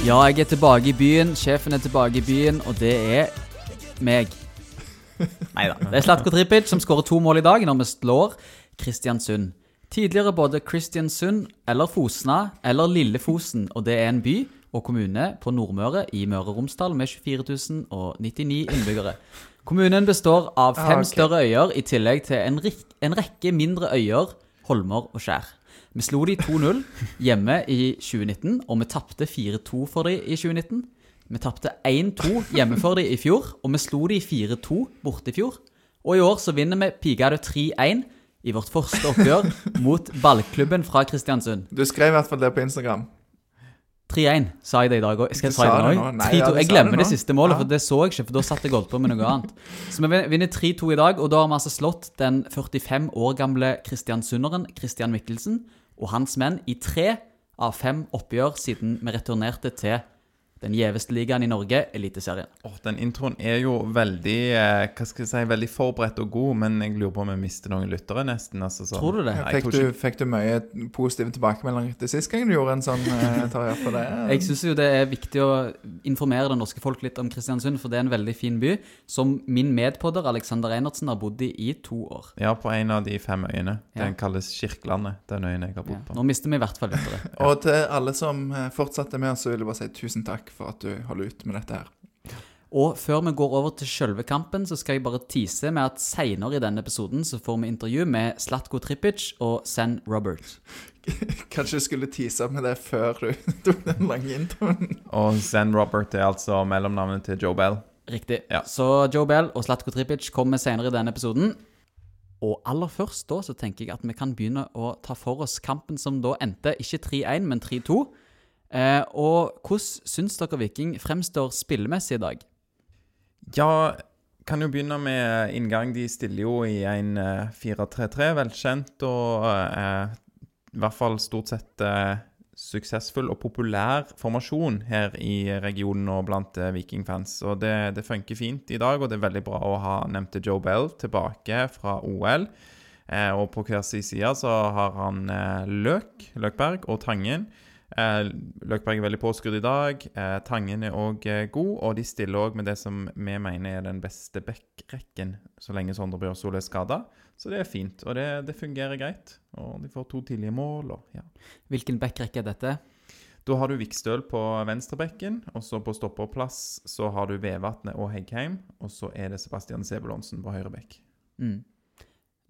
Ja, jeg er tilbake i byen. Sjefen er tilbake i byen, og det er meg. Nei da. Det er Slatko Tripic som skårer to mål i dag når vi slår Kristiansund. Tidligere både Kristiansund eller Fosna eller Lille Fosen, og det er en by og kommune på Nordmøre i Møre og Romsdal med 24.099 innbyggere. Kommunen består av fem Ah, okay. større øyer i tillegg til en, en rekke mindre øyer, holmer og skjær. Vi slo de 2-0 hjemme i 2019, og vi tapte 4-2 for de i 2019. Vi tapte 1-2 hjemme for de i fjor, og vi slo de 4-2 borte i fjor. Og i år så vinner vi Pigado 3-1 i vårt første oppgjør mot ballklubben fra Kristiansund. Du skrev i hvert fall det på Instagram. 3-1, sa jeg det i dag òg. Skal jeg si det nå? Nei, ja, jeg glemmer det det, siste målet, Ja. for det så jeg ikke, for da satt jeg holdt på med noe annet. Så vi vinner 3-2 i dag, og da har vi altså slått den 45 år gamle kristiansunderen Christian Mikkelsen og hans menn i tre av fem oppgjør siden vi returnerte til den gjeveste ligaen i Norge, Eliteserien. Åh, den introen er jo veldig eh, hva skal jeg si, veldig forberedt og god, men jeg lurer på om jeg mister noen lyttere, nesten. Altså, sånn. Tror du det? Nei, Fikk tror du, ikke- fikk du mye positive tilbakemeldinger etter sist gang du gjorde en sånn eh, Tarjei, for det? Jeg syns jo det er viktig å informere det norske folk litt om Kristiansund, for det er en veldig fin by, som min medpodder Alexander Einertsen har bodd i i to år. Ja, på en av de fem øyene. Ja. Den kalles Kirkelandet, den øyen jeg har Ja. bodd på. Nå mister vi i hvert fall lyttere. Og til alle som fortsatte med oss, så vil jeg bare si tusen takk for at du holder ut med dette her. Og før vi går over til selve kampen, så skal jeg bare tease med at senere i denne episoden så får vi intervju med Slatko Trippic og Sen Robert. Kanskje du skulle tease med det før du tok den lange introen? Og San Robert er altså mellomnavnet til Joe Bell. Riktig. Ja. Så Joe Bell og Slatko Trippic kommer senere i denne episoden. Og aller først da så tenker jeg at vi kan begynne å ta for oss kampen som da endte ikke 3-1, men 3-2. Eh, og hvordan syns dere Viking fremstår spillemessig i dag? Ja, kan jo begynne med inngang. De stiller jo i en eh, 4-3-3, velkjent og eh, i hvert fall stort sett eh, suksessfull og populær formasjon her i regionen og blant eh, Viking-fans. Og det, det funker fint i dag, og det er veldig bra å ha nevnte Joe Bell tilbake fra OL. Eh, og på hver sin side så har han eh, Løk, Løkberg og Tangen. Eh, Løkberg er veldig påskrudd i dag. Eh, Tangen er òg eh, god, og de stiller òg med det som vi mener er den beste backrekken så lenge Sondre Bjørsol er skada. Så det er fint, og det, det fungerer greit. Og de får to tidlige mål. Og, ja. Hvilken backrekke er dette? Da har du Vikstøl på venstrebekken, og så på stopperplass så har du Vevatnet og Heggheim. Og så er det Sebastian Sebulonsen på høyrebekk. Mm.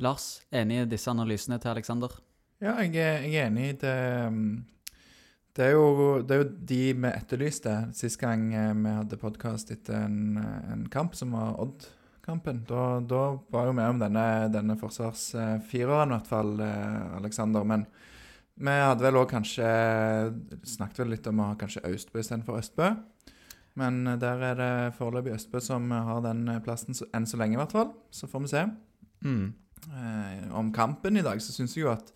Lars, enig i disse analysene til Aleksander? Ja, jeg er, jeg er enig i det. Det er, jo, det er jo de vi etterlyste sist gang eh, vi hadde podkast etter en, eh, en kamp, som var Odd-kampen. Da, da var jo vi om denne, denne forsvarsfireren, i hvert fall, eh, Aleksander. Men vi hadde vel òg kanskje snakket vel litt om å ha kanskje Austbø istedenfor Østbø. Men der er det foreløpig Østbø som har den plassen så, enn så lenge, i hvert fall. Så får vi se. Mm. Eh, om kampen i dag, så syns jeg jo at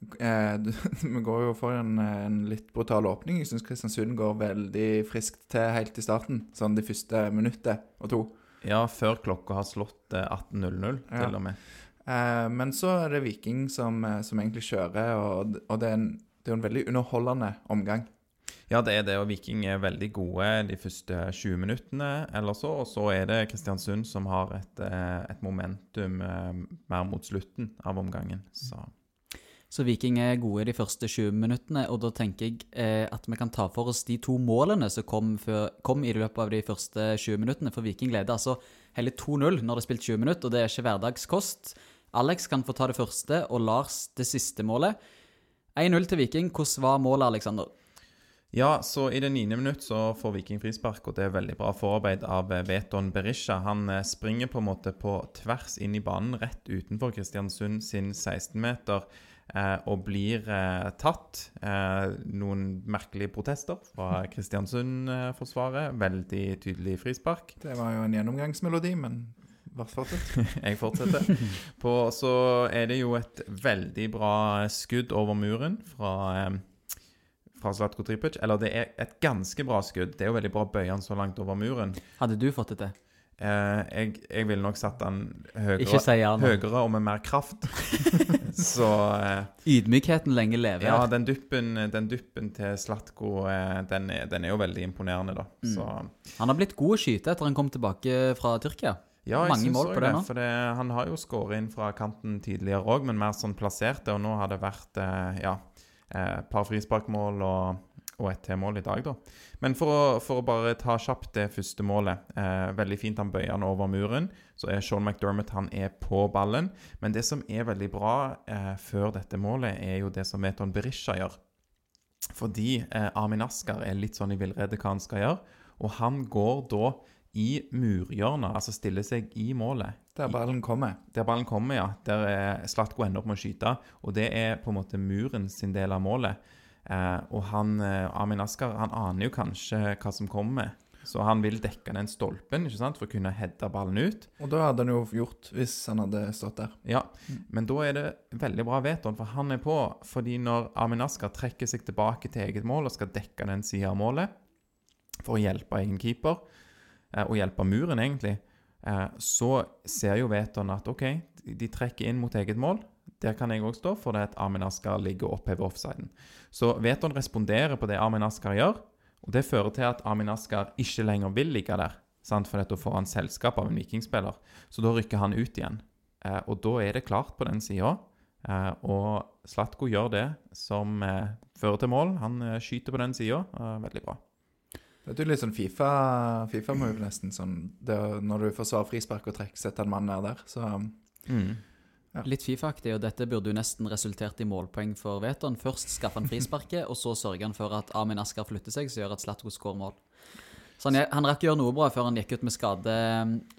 Vi går jo for en, en litt brutal åpning. Jeg syns Kristiansund går veldig friskt til helt i starten. Sånn de første minuttet og to. Ja, før klokka har slått eh, 18.00, Ja. til og med. Eh, men så er det Viking som, eh, som egentlig kjører, og, og det, er en, det er en veldig underholdende omgang. Ja, det er det, og Viking er veldig gode de første 20 minuttene eller så. Og så er det Kristiansund som har et, eh, et momentum eh, mer mot slutten av omgangen. Så Så Viking er gode de første 20 minuttene, og da tenker jeg eh, at vi kan ta for oss de to målene som kom, før, kom i løpet av de første 20 minuttene. For Viking leder altså hele 2-0 når det er spilt 20 minutter, og det er ikke hverdagskost. Alex kan få ta det første, og Lars det siste målet. 1-0 til Viking. Hvordan var målet, Aleksander? Ja, så i det niende minutt så får Viking frispark, og det er veldig bra forarbeid av eh, Veton Berisha. Han eh, springer på en måte på tvers inn i banen, rett utenfor Kristiansund sin 16-meter, eh, og blir eh, tatt. Eh, noen merkelige protester fra Kristiansund-forsvaret. Veldig tydelig frispark. Det var jo en gjennomgangsmelodi, men. Jeg fortsetter. På, så er det jo et veldig bra skudd over muren fra, eh, fra Zlatko Tripic. Eller det er et ganske bra skudd. Det er jo veldig bra bøye han så langt over muren. Hadde du fått det til? Eh, jeg, jeg ville nok satt den høyere, si ja høyere og med mer kraft. så eh, Ydmykheten lenge lever. Ja, den duppen, den duppen til Slatko, eh, den, er- den er jo veldig imponerende, da. Mm. Så Han har blitt god å skyte etter han kom tilbake fra Tyrkia. ja, jeg Mange mål på det nå. For det, han har jo skåret inn fra kanten tidligere òg, men mer sånn plasserte. Og nå har det vært eh, ja, eh, et par frisparkmål og, og et til mål i dag, da. Men for å, for å bare ta kjapt det første målet. Eh, veldig fint han bøyer han over muren. Så er Sean McDermott han er på ballen. Men det som er veldig bra eh, før dette målet, er jo det som Meton Berisha gjør. Fordi eh, Armin Asker er litt sånn i villrede hva han skal gjøre. Og han går da i murhjørnet, altså stiller seg i målet. Der ballen kommer. Der ballen kommer, ja. Der er Slatko ender opp med å skyte. Og det er på en måte muren sin del av målet. Eh, og han, eh, Amin Askar han aner jo kanskje hva som kommer. Så han vil dekke den stolpen ikke sant, for å kunne heade ballen ut. Og da hadde han jo gjort hvis han hadde stått der. Ja, men da er det veldig bra Veton, for han er på. Fordi når Amin Askar trekker seg tilbake til eget mål og skal dekke den sida av målet for å hjelpe egen keeper, eh, og hjelpe muren, egentlig, eh, så ser jo Veton at OK, de trekker inn mot eget mål. Der kan jeg òg stå, for det at Amin Askar ligger oppe ved offsiden. Så Veton responderer på det Amin Askar gjør, og det fører til at Amin Askar ikke lenger vil ligge der. Sant? For da får han selskap av en vikingspiller. Så da rykker han ut igjen. Eh, og da er det klart på den sida. Eh, og Slatko gjør det som eh, fører til mål. Han eh, skyter på den sida. Eh, veldig bra. Det er jo litt sånn Fifa, FIFA-move, nesten. sånn, Når du forsvarer frispark og trekk, setter en mann ned der. Så Mm. Litt Fifa-aktig, og dette burde jo nesten resultert i målpoeng for Veton. Først skaffer han frisparket, og så sørger han for at Amin Askar flytter seg, som gjør at Slatko skårer mål. Så han, han rakk å gjøre noe bra før han gikk ut med skade,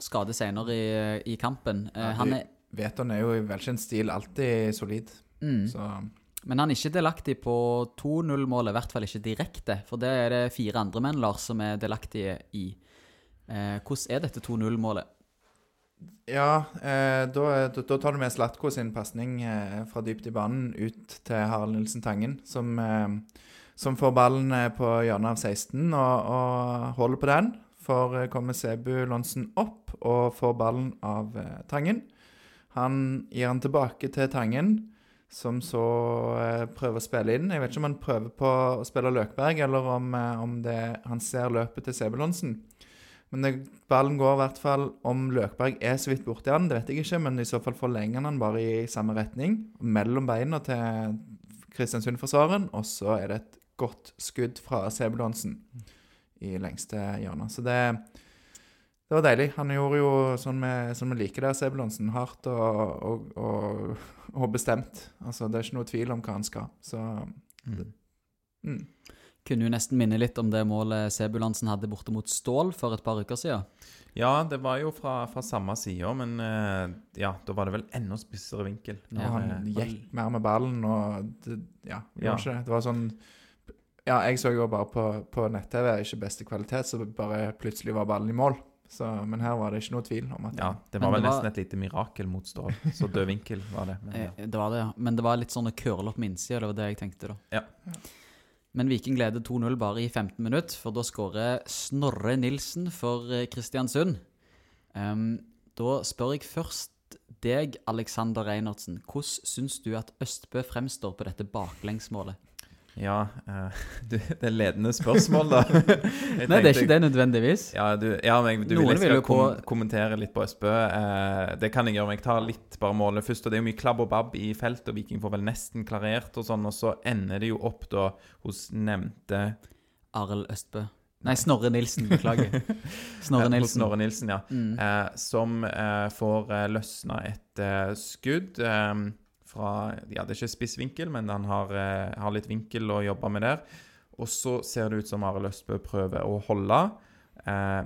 skade senere i, i kampen. Eh, Ja, han er, Veton er jo i velkjent stil alltid solid. mm, Så men han er ikke delaktig på 2-0-målet, i hvert fall ikke direkte. For det er det fire andre menn, Lars, som er delaktige i. Eh, hvordan er dette 2-0-målet? Ja, eh, da, da, da tar du med Slatko sin pasning eh, fra dypt i banen ut til Harald Nilsen Tangen, som, eh, som får ballen eh, på hjørnet av 16 og, og holder på den. For eh, kommer Sebu Lonsen opp og får ballen av eh, Tangen. Han gir den tilbake til Tangen, som så prøver å spille inn. Jeg vet ikke om han prøver på å spille Løkberg, eller om, om det, han ser løpet til Sebu Lonsen. Men det, ballen går i hvert fall Om Løkberg er så vidt borti han, det vet jeg ikke, men i så fall forlenger han bare i samme retning. Mellom beina til Kristiansund-forsvareren, og så er det et godt skudd fra Sebulonsen i lengste hjørne. Så det, det var deilig. Han gjorde jo sånn vi, sånn vi liker det, Sebulonsen. Hardt og, og, og, og bestemt. Altså, det er ikke noe tvil om hva han skal. Så Mm. mm. Kunne jo nesten minne litt om det målet Sebulansen hadde borte mot Stål for et par uker siden. Ja, det var jo fra, fra samme side, men eh, ja, da var det vel enda spissere vinkel. Ja. han Eh, gikk mer med ballen, og det, ja, Ja. ikke det. Det var sånn Ja, jeg så jo bare på, på nett-TV, ikke beste kvalitet, så bare plutselig var ballen i mål. Så, men her var det ikke noe tvil om at ja, det var vel det var- nesten et lite mirakel mot Stål. Så død vinkel var det. Men, ja. Eh, Det var det, ja. Men det var litt sånn å curle opp med innsida, det var det jeg tenkte da. Ja. Men Viking leder 2-0 bare i 15 minutter, for da skårer Snorre Nilsen for eh, Kristiansund. Um, da spør jeg først deg, Alexander Reinertsen. Hvordan syns du at Østbø fremstår på dette baklengsmålet? Ja, uh, du, det ledende spørsmål, da. Nei, det er ikke det nødvendigvis. Ja, du, ja men du Noen vil jeg vil skal jo på- kom kommentere litt på Østbø. Uh, det kan jeg gjøre, men jeg tar litt bare målet først. og Det er jo mye klabb og babb i feltet, og Viking får vel nesten klarert og sånn. Og så ender det jo opp da hos nevnte Arild Østbø. Nei, Snorre Nilsen. Beklager. Snorre Nilsen. Snorre Nilsen, ja. Mm. Uh, som får løsna et skudd eh, fra Ja, det er ikke spiss vinkel, men han har, eh, har litt vinkel å jobbe med der. Og så ser det ut som Arild Østbø prøver å holde. Eh,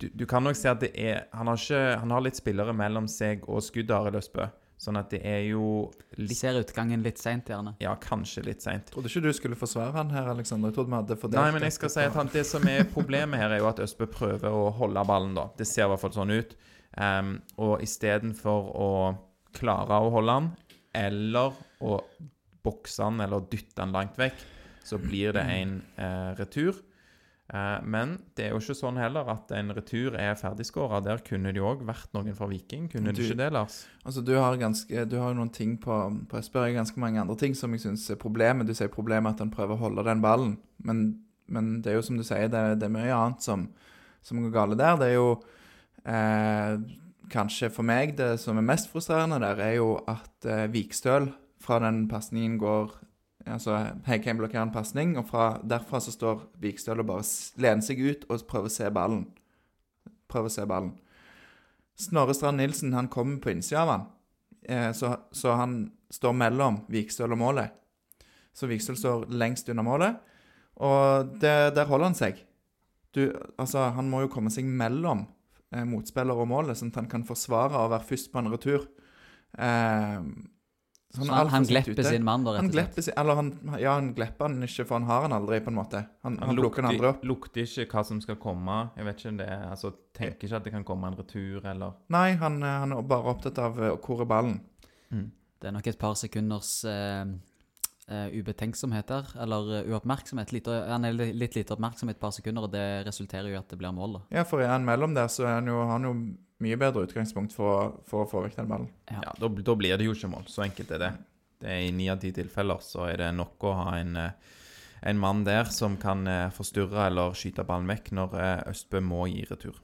du, du kan nok se at det er han har, ikke, han har litt spillere mellom seg og skuddet, Arild Østbø. Sånn at det er jo litt Ser utgangen litt seint, gjerne. Ja, kanskje litt seint. Trodde ikke du skulle forsvare han her, Alexander. Jeg trodde vi hadde fordelt Nei, men jeg skal si at han, det som er problemet her, er jo at Østbø prøver å holde ballen, da. Det ser i hvert fall sånn ut. Um, og istedenfor å klare å holde han, eller å bokse han eller dytte han langt vekk, så blir det en eh, retur. Eh, men det er jo ikke sånn heller at en retur er ferdigskåra. Der kunne det jo òg vært noen fra Viking. Kunne det ikke det, Lars? Altså, du har, ganske, du har noen ting på, på Esper, ganske mange andre ting som jeg syns er problemet. Du sier problemet at han prøver å holde den ballen, men, men det er jo som du sier, det, det er mye annet som, som går gale der. Det er jo eh, Kanskje for meg det som er mest frustrerende der, er jo at eh, Vikstøl fra den pasningen går Altså Heikheim blokkerer en pasning, og fra, derfra så står Vikstøl og bare lener seg ut og prøver å se ballen. Prøver å se ballen. Snorre Strand Nilsen han kommer på innsida av han, eh, så, så han står mellom Vikstøl og målet. Så Vikstøl står lengst unna målet, og det, der holder han seg. Du, altså, han må jo komme seg mellom eh, motspiller og målet, sånn at han kan forsvare å være først på en retur. Eh, sånn, Så han, han glepper ute. sin mann, da, rett og slett. sin Eller han, ja, han glepper han ikke, for han har han aldri, på en måte. Han, han, plukker han aldri opp. lukter ikke hva som skal komme. Jeg vet ikke om det er, altså, Tenker ikke at det kan komme en retur, eller Nei, han, eh, han er bare opptatt av eh, hvor er ballen. Det er nok et par sekunders eh, eh, ubetenksomhet der, eller eh, uoppmerksomhet. Litt, han er litt lite oppmerksomhet et par sekunder, og det resulterer jo i at det blir mål. da. Ja, for er han mellom der, så er han jo, han jo mye bedre utgangspunkt for, å- for å få vekk den ballen. Ja. Ja, da, da blir det jo ikke mål. Så enkelt er det. det er I ni av ti tilfeller så er det nok å ha en, eh, en mann der som kan forstyrre eller skyte ballen vekk når Østbø må gi retur.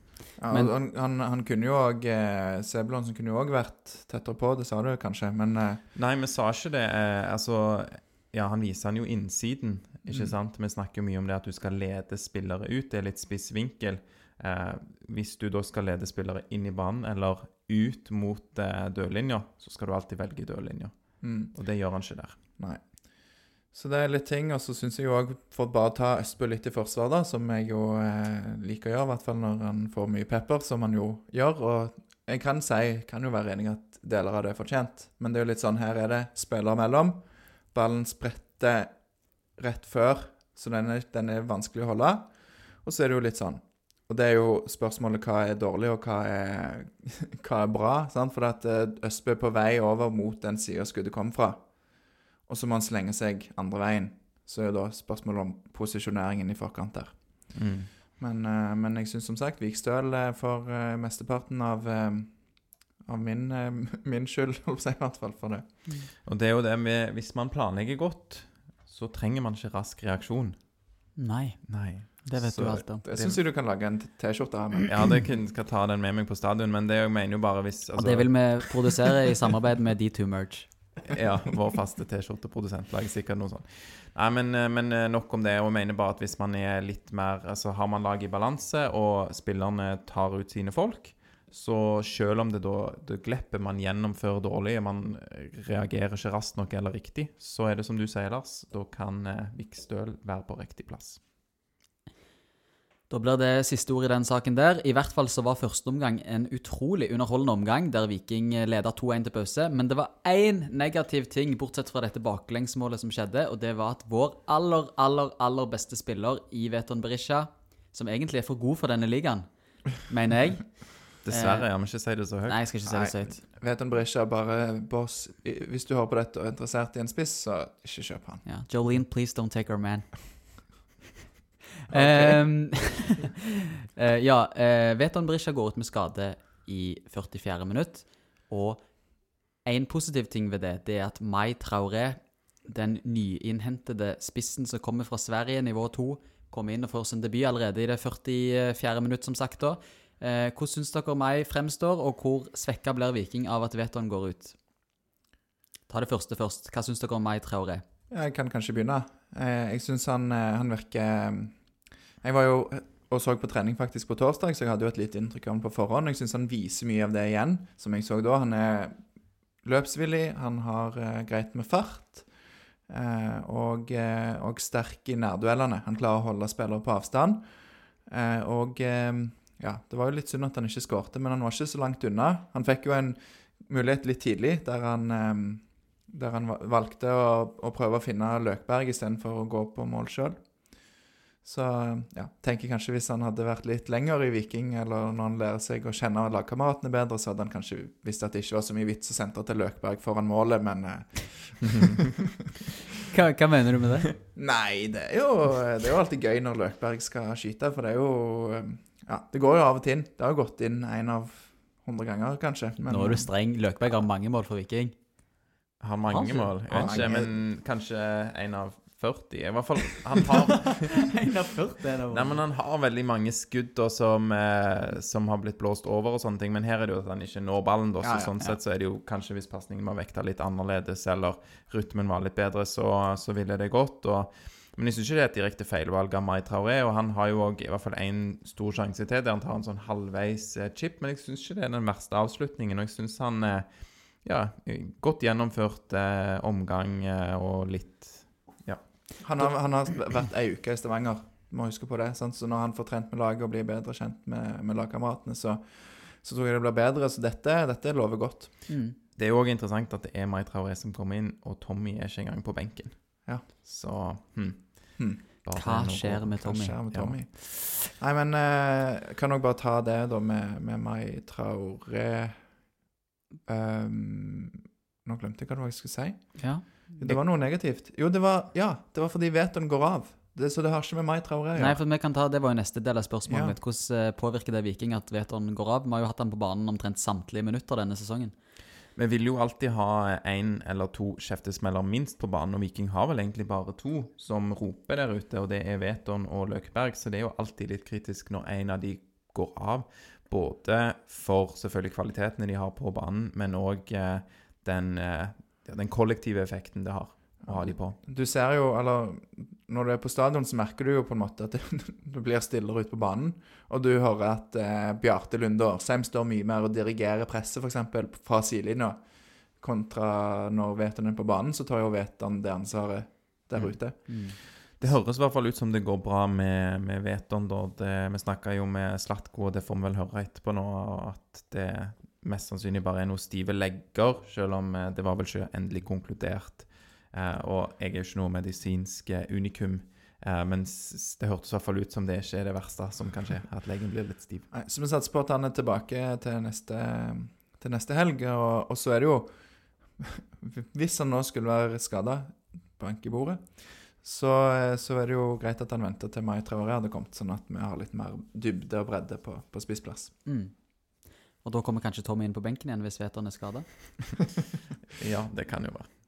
Ja, Men- han, han, han kunne jo òg eh, Sebulonsen kunne jo òg vært tettere på, det sa du kanskje, men eh, Nei, vi sa ikke det. Eh, altså Ja, han viser han jo innsiden, ikke Mm. sant? Vi snakker jo mye om det at du skal lede spillere ut. Det er litt spiss vinkel. Eh, hvis du da skal lede spillere inn i banen eller ut mot eh, dørlinja, så skal du alltid velge dørlinja. mm, Og det gjør han ikke der. nei. Så det er litt ting, og så syns jeg òg, for å ta Østbø litt i forsvar, da, som jeg jo eh, liker å gjøre, i hvert fall når han får mye pepper, som han jo gjør. Og jeg kan si, kan jo være enig at deler av det er fortjent, men det er jo litt sånn, her er det spillere mellom. Ballen spretter rett før, så den er, den er vanskelig å holde. Og så er det jo litt sånn Og det er jo spørsmålet hva er dårlig, og hva er, hva er bra. sant? For at eh, Østbø er på vei over mot den sida skuddet kom fra. Og så må han slenge seg andre veien. Så er jo da spørsmålet om posisjoneringen i forkant der. Mm. Men, eh, men jeg syns som sagt Vikstøl eh, for mesteparten av, av min, eh, min skyld, holdt jeg i hvert fall for det. Og det er jo det med Hvis man planlegger godt, så trenger man ikke rask reaksjon. Nei, Nei. det vet Så- du alt om. Det syns jeg du kan lage en T-skjorte av. Ja, det kun- skal ta den med meg på stadion, men det jeg mener jo bare hvis Og altså, det vil vi produsere i samarbeid med D2 Merge. Ja, vår faste T-skjorteprodusent lager sikkert noe sånt. Nei, men, eh, men eh, nok om det. Og jeg mener bare at hvis man er litt mer Altså har man laget i balanse, og spillerne tar ut sine folk, så selv om det da det glepper man gjennomfører dårlig, man reagerer ikke raskt nok eller riktig, så er det som du sier, Lars, da kan eh, Vikstøl være på riktig plass. Da blir det siste ord i den saken der. I hvert fall så var første omgang en utrolig underholdende omgang, der Viking leda 2-1 til pause. Men det var én negativ ting, bortsett fra dette baklengsmålet som skjedde, og det var at vår aller, aller, aller beste spiller Iveton Berisha, som egentlig er for god for denne ligaen, mener jeg Dessverre, jeg må ikke si det så høyt. Nei, jeg skal ikke si det så høyt. Vet en Brisja bare Boss, hvis du hører på dette og er interessert i en spiss, så ikke kjøp han. Ja. Jolene, please don't take our man. um, eh, ja, uh, Veton Brisja går ut med skade i 44. minutt. Og en positiv ting ved det, det er at Mai Traoré, den nyinnhentede spissen som kommer fra Sverige, nivå 2, kommer inn og får sin debut allerede i det 44. minutt, som sagt. da. Eh, hvordan syns dere meg fremstår, og hvor svekka blir Viking av at Veton går ut? Ta det første først. Hva syns dere om meg Traoré? Jeg kan kanskje begynne. Eh, Jeg syns han, eh, han virker Jeg var jo og så på trening faktisk på torsdag, så jeg hadde jo et lite inntrykk av han på forhånd. Jeg syns han viser mye av det igjen, som jeg så da. Han er løpsvillig, han har eh, greit med fart. eh, og, eh, og sterk i nærduellene. Han klarer å holde spillere på avstand. Eh, og eh, ja, det var jo litt synd at han ikke skårte, men han var ikke så langt unna. Han fikk jo en mulighet litt tidlig, der han, eh, der han valgte å, å prøve å finne Løkberg istedenfor å gå på mål sjøl. Så ja, tenker kanskje hvis han hadde vært litt lenger i Viking, eller når han lærer seg å kjenne lagkameratene bedre, så hadde han kanskje visst at det ikke var så mye vits å sentre til Løkberg foran målet, men eh, Hva, hva mener du med det? Nei, det er, jo, det er jo alltid gøy når Løkberg skal skyte, for det er jo um, Ja, det går jo av og til inn. Det har jo gått inn én av hundre ganger, kanskje. Men, Nå er du streng. Løkberg har mange mål for Viking. Har mange mål. Jeg vet ikke, men kanskje en av 40. I hvert fall Han har En av 40 er det Nei, men han har veldig mange skudd da, som, eh, som har blitt blåst over og sånne ting. Men her er det jo at han ikke når ballen, da. Så Ja, ja, sånn ja. sett så er det jo kanskje hvis pasningen var vekta litt annerledes, eller rytmen var litt bedre, så, så ville det gått. Og, men jeg syns ikke det er et direkte feilvalg av Mai Traoré. Og han har jo òg i hvert fall én stor sjanse til der han tar en sånn halvveis eh, chip. Men jeg syns ikke det er den verste avslutningen. Og jeg syns han er ja, godt gjennomført eh, omgang eh, og litt Han har, han har vært ei uke i Stavanger, må huske på det. Sant? Så når han får trent med laget og blir bedre kjent med, med lagkameratene, så, så tror jeg det blir bedre. Så dette, dette lover godt. Mm. Det er òg interessant at det er Mai Traoré som kommer inn, og Tommy er ikke engang på benken. Ja. Så hm. Hmm. Hva skjer med Tommy? skjer med Ja. Nei, men uh, kan òg bare ta det da med, med Mai Traore um, Nå glemte jeg hva det var jeg skulle si. Ja. Det var noe negativt. Jo, det var, ja, det var fordi Veton går av. Det, så det har ikke med Mai Traore å Nei, for vi kan ta, Det var jo neste del av spørsmålet Ja. mitt. Hvordan eh, påvirker det Viking at Veton går av? Vi har jo hatt han på banen omtrent samtlige minutter denne sesongen. Vi vil jo alltid ha én eller to kjeftesmeller minst på banen, og Viking har vel egentlig bare to som roper der ute, og det er Veton og Løkberg, så det er jo alltid litt kritisk når en av de går av. Både for selvfølgelig kvalitetene de har på banen, men òg eh, den, eh, den kollektive effekten det har å ha de på. Du ser jo, eller Når du er på stadion, så merker du jo på en måte at det, det blir stillere ute på banen. Og du hører at eh, Bjarte Lunde Årsheim står mye mer og dirigerer presset, f.eks. fra sidelinja. Kontra når Veton er på banen, så tar jo Veton det ansvaret der Mm. ute. Det høres i hvert fall ut som det går bra med, med Veton. Da. Det, vi snakka jo med Slatko, og det får vi vel høre etterpå nå, at det mest sannsynlig bare er noe stive legger, selv om eh, det var vel ikke endelig konkludert. Eh, og jeg er jo ikke noe medisinsk eh, unikum, eh, men det hørtes i hvert fall ut som det ikke er det verste som kan skje, at legen blir litt stiv. Nei, så vi satser på at han er tilbake til neste, til neste helg. Og, og så er det jo Hvis han nå skulle være skada, bank i bordet, så, så er det jo greit at han venter til Mai Traoré hadde kommet, sånn at vi har litt mer dybde og bredde på, på spissplass. Mm. Og da kommer kanskje Tommy inn på benken igjen hvis Veton er skada. Ja, det kan jo være.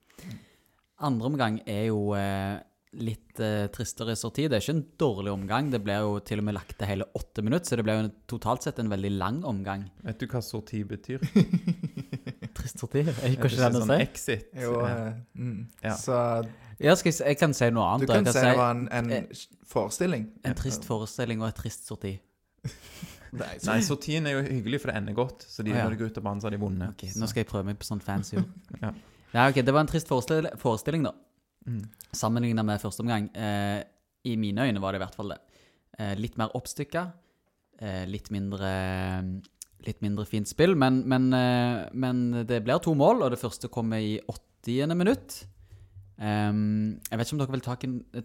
Andre omgang er jo eh, litt eh, tristere sorti. Det er ikke en dårlig omgang. Det ble jo til og med lagt til hele åtte minutter, så det ble jo en, totalt sett en veldig lang omgang. Vet du hva sorti betyr? Trist sorti? Jeg Er det ikke sånn exit? Jo, Eh, eh, mm. Ja. Så Ja, skal jeg, jeg kan si noe annet. Du kan kan si det var en, en eh, forestilling. En trist forestilling og et trist sorti. Nei, Nei, sortien er jo hyggelig, for det ender godt. Så de, Å, ja. når de går ut av banen, så har de vunnet. Ok, Nå skal jeg prøve meg på sånn fancy ord. Ja. Ja, ok, Det var en trist forestil forestilling, da. Mm. Sammenligna med første omgang. Eh, I mine øyne var det i hvert fall det. Eh, litt mer oppstykka. Eh, litt mindre Litt mindre fint spill, men, men, eh, men det blir to mål, og det første kommer i 80. minutt. Um, jeg vet ikke om dere vil ta,